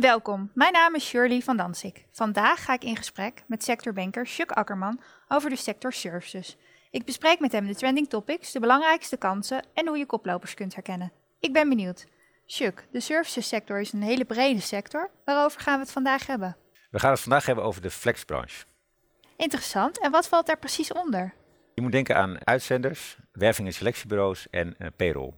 Welkom, mijn naam is Shirley van Dansik. Vandaag ga ik in gesprek met sectorbanker Chuck Akkerman over de sector services. Ik bespreek met hem de trending topics, de belangrijkste kansen en hoe je koplopers kunt herkennen. Ik ben benieuwd. Chuck, de services sector is een hele brede sector. Waarover gaan we het vandaag hebben? We gaan het vandaag hebben over de flexbranche. Interessant. En wat valt daar precies onder? Je moet denken aan uitzenders, werving- en selectiebureaus en uh, payroll.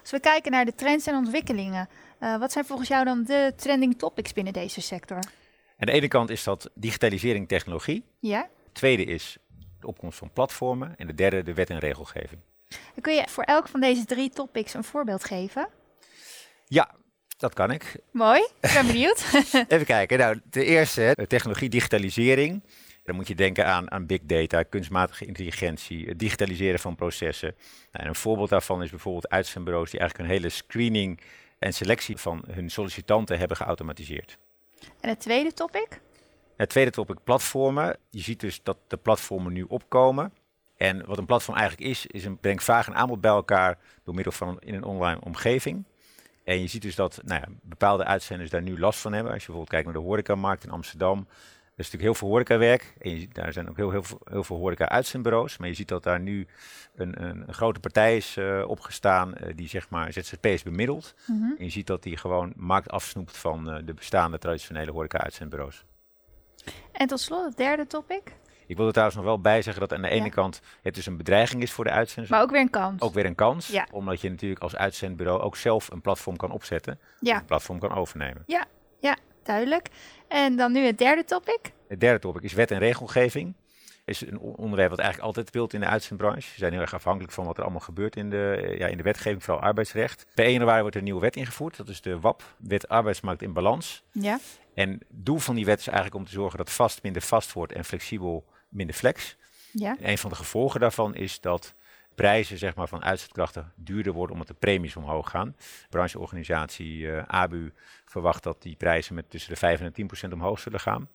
Als we kijken naar de trends en ontwikkelingen, uh, wat zijn volgens jou dan de trending topics binnen deze sector? Aan de ene kant is dat digitalisering technologie. Ja. De tweede is de opkomst van platformen. En de derde de wet en regelgeving. Kun je voor elk van deze drie topics een voorbeeld geven? Ja, dat kan ik. Mooi, ik ben benieuwd. Even kijken. Nou, de eerste, technologie digitalisering. Dan moet je denken aan, aan big data, kunstmatige intelligentie, het digitaliseren van processen. Nou, en een voorbeeld daarvan is bijvoorbeeld uitzendbureaus die eigenlijk een hele screening en selectie van hun sollicitanten hebben geautomatiseerd. En het tweede topic? Het tweede topic, platformen. Je ziet dus dat de platformen nu opkomen. En wat een platform eigenlijk is, is een brengt vraag en aanbod bij elkaar door middel van in een online omgeving. En je ziet dus dat nou ja, bepaalde uitzenders daar nu last van hebben. Als je bijvoorbeeld kijkt naar de horecamarkt in Amsterdam. Er is natuurlijk heel veel horecawerk. En je, daar zijn ook heel, heel, veel, heel veel horeca-uitzendbureaus. Maar je ziet dat daar nu een, een, een grote partij is uh, opgestaan uh, die zeg maar ZZP's bemiddelt. Mm -hmm. En je ziet dat die gewoon markt afsnoept van uh, de bestaande traditionele horeca-uitzendbureaus. En tot slot het derde topic. Ik wil er trouwens nog wel bij zeggen dat aan de ene ja. kant het dus een bedreiging is voor de uitzenders. Maar ook weer een kans. Ook weer een kans. Ja. Omdat je natuurlijk als uitzendbureau ook zelf een platform kan opzetten. Ja. Een platform kan overnemen. Ja, duidelijk. En dan nu het derde topic. Het derde topic is wet en regelgeving. Is een onderwerp wat eigenlijk altijd speelt in de uitzendbranche. Ze zijn heel erg afhankelijk van wat er allemaal gebeurt in de, ja, in de wetgeving, vooral arbeidsrecht. Per 1 januari wordt er een nieuwe wet ingevoerd. Dat is de WAP, Wet Arbeidsmarkt in Balans. Ja. En het doel van die wet is eigenlijk om te zorgen dat vast minder vast wordt en flexibel minder flex. Ja. En een van de gevolgen daarvan is dat prijzen zeg maar, van uitzendkrachten duurder worden omdat de premies omhoog gaan. De brancheorganisatie uh, ABU verwacht dat die prijzen met tussen de 5 en 10 procent omhoog zullen gaan.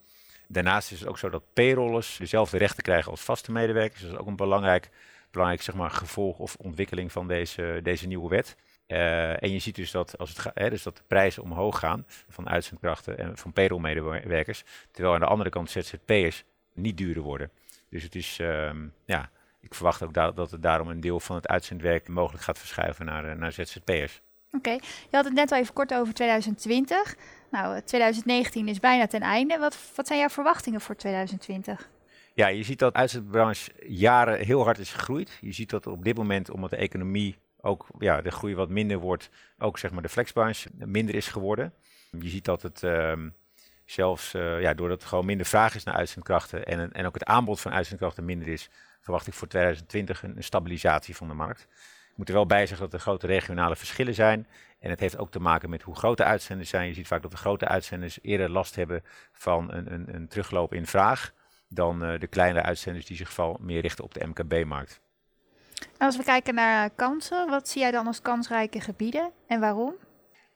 Daarnaast is het ook zo dat payrollers dezelfde rechten krijgen als vaste medewerkers. Dat is ook een belangrijk, belangrijk zeg maar, gevolg of ontwikkeling van deze, deze nieuwe wet. Uh, en je ziet dus dat, als het hè, dus dat de prijzen omhoog gaan van uitzendkrachten en van payroll-medewerkers, terwijl aan de andere kant ZZP'ers niet duurder worden. Dus het is, um, ja, ik verwacht ook da dat het daarom een deel van het uitzendwerk mogelijk gaat verschuiven naar, uh, naar ZZP'ers. Oké, okay. je had het net al even kort over 2020. Nou, 2019 is bijna ten einde. Wat, wat zijn jouw verwachtingen voor 2020? Ja, je ziet dat de uitzendbranche jaren heel hard is gegroeid. Je ziet dat op dit moment, omdat de economie ook ja, de groei wat minder wordt, ook zeg maar de flexbranche minder is geworden. Je ziet dat het um, zelfs, uh, ja, doordat er gewoon minder vraag is naar uitzendkrachten en, en ook het aanbod van uitzendkrachten minder is, verwacht ik voor 2020 een, stabilisatie van de markt. Ik moet er wel bij zeggen dat er grote regionale verschillen zijn. En het heeft ook te maken met hoe groot de uitzenders zijn. Je ziet vaak dat de grote uitzenders eerder last hebben van een, een, een terugloop in vraag dan uh, de kleinere uitzenders die zich vooral meer richten op de MKB-markt. Als we kijken naar kansen, wat zie jij dan als kansrijke gebieden en waarom?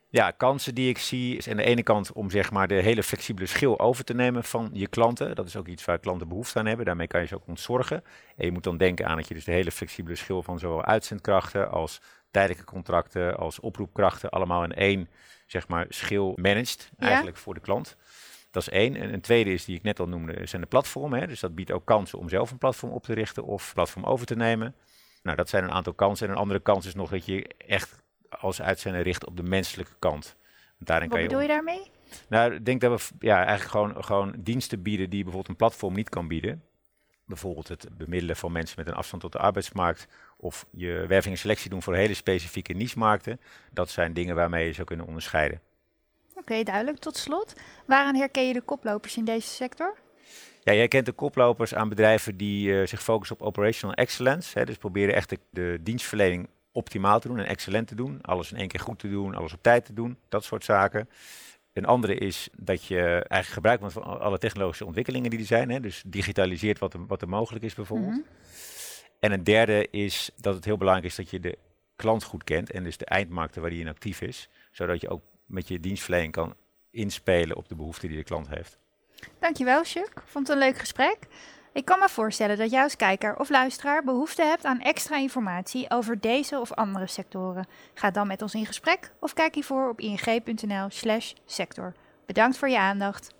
Ja, kansen die ik zie is aan de ene kant om zeg maar de hele flexibele schil over te nemen van je klanten. Dat is ook iets waar klanten behoefte aan hebben. Daarmee kan je ze ook ontzorgen. En je moet dan denken aan dat je dus de hele flexibele schil van zowel uitzendkrachten als tijdelijke contracten, als oproepkrachten allemaal in één zeg maar schil managt eigenlijk ja. voor de klant. Dat is één. En een tweede is, die ik net al noemde, zijn de platformen. Hè. Dus dat biedt ook kansen om zelf een platform op te richten of platform over te nemen. Nou, dat zijn een aantal kansen. En een andere kans is nog dat je echt als uitzender richt op de menselijke kant. Daarin Wat kan bedoel je, je daarmee? Nou, ik denk dat we ja, eigenlijk gewoon, gewoon diensten bieden die bijvoorbeeld een platform niet kan bieden. Bijvoorbeeld het bemiddelen van mensen met een afstand tot de arbeidsmarkt. Of je werving en selectie doen voor hele specifieke niche-markten. Dat zijn dingen waarmee je zou kunnen onderscheiden. Oké, okay, duidelijk. Tot slot, waaraan herken je de koplopers in deze sector? Ja, jij kent de koplopers aan bedrijven die uh, zich focussen op operational excellence. Hè, dus proberen echt de, de dienstverlening optimaal te doen en excellent te doen. Alles in één keer goed te doen, alles op tijd te doen, dat soort zaken. Een andere is dat je eigenlijk gebruik maakt van alle technologische ontwikkelingen die er zijn. Hè, dus digitaliseert wat er, wat er mogelijk is bijvoorbeeld. Mm -hmm. En een derde is dat het heel belangrijk is dat je de klant goed kent en dus de eindmarkten waar die in actief is. Zodat je ook met je dienstverlening kan inspelen op de behoeften die de klant heeft. Dankjewel, Chuck. Vond het een leuk gesprek. Ik kan me voorstellen dat jij als kijker of luisteraar behoefte hebt aan extra informatie over deze of andere sectoren. Ga dan met ons in gesprek of kijk hiervoor op ing.nl/sector. Bedankt voor je aandacht.